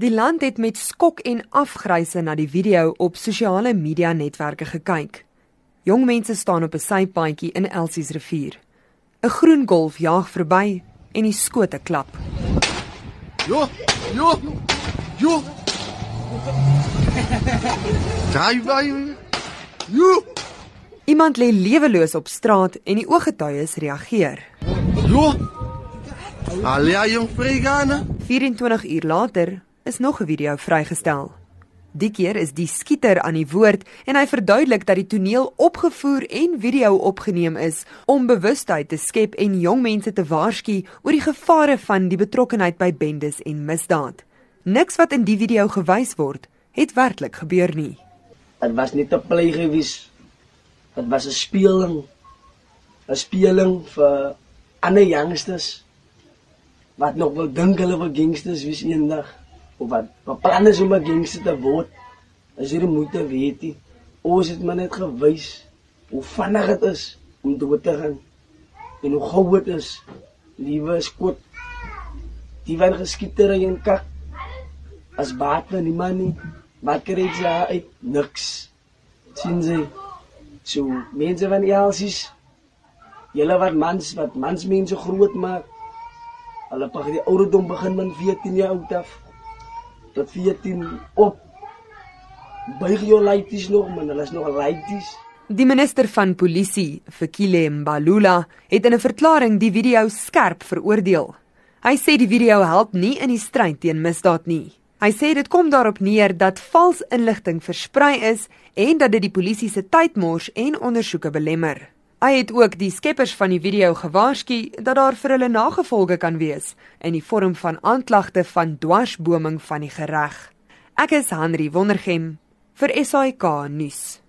Die land het met skok en afgryse na die video op sosiale media netwerke gekyk. Jong mense staan op 'n sypaadjie in Elsies rivier. 'n Groen golf jaag verby en die skote klap. Jo, jo. Jo. Daai vai. Jo. Iemand lê leweloos op straat en die ooggetuies reageer. Jo. Alia jong vregane. 24 uur later is nog 'n video vrygestel. Die keer is die skieter aan die woord en hy verduidelik dat die toneel opgevoer en video opgeneem is om bewustheid te skep en jong mense te waarsku oor die gevare van die betrokkenheid by bendes en misdaad. Niks wat in die video gewys word, het werklik gebeur nie. Dit was nie 'n play gewees. Dit was 'n speling. 'n Speling vir ander youngsters wat nog wil dink hulle wil gangsters wees eendag of wat wat plan is om 'n gangster te word. As jy die moeite weet, nie, ons het maar net gewys hoe vinnig dit is om dood te gaan. En hoe gou dit is. Liewe skot. Die van geskietery en kak. As baat van die man nie. Wat kry jy uit? Niks. sien jy? So mense van Elsies. Julle wat mans wat mans mense groot maak. Hulle pak die ouderdom begin van 14 jaar oud af tot 14 op. Buig jou laities nog, man, hulle is nog laities. Die minister van polisie, Fikile Mbalula, het in 'n verklaring die video skerp veroordeel. Hy sê die video help nie in die stryd teen misdaad nie. Hy sê dit kom daarop neer dat vals inligting versprei is en dat dit die polisie se tyd mors en ondersoeke belemmer. Hy het ook die skeppers van die video gewaarsku dat daar vir hulle nagevolge kan wees in die vorm van aanklagte van dwarsboming van die gereg. Ek is Henry Wondergem vir SAK nuus.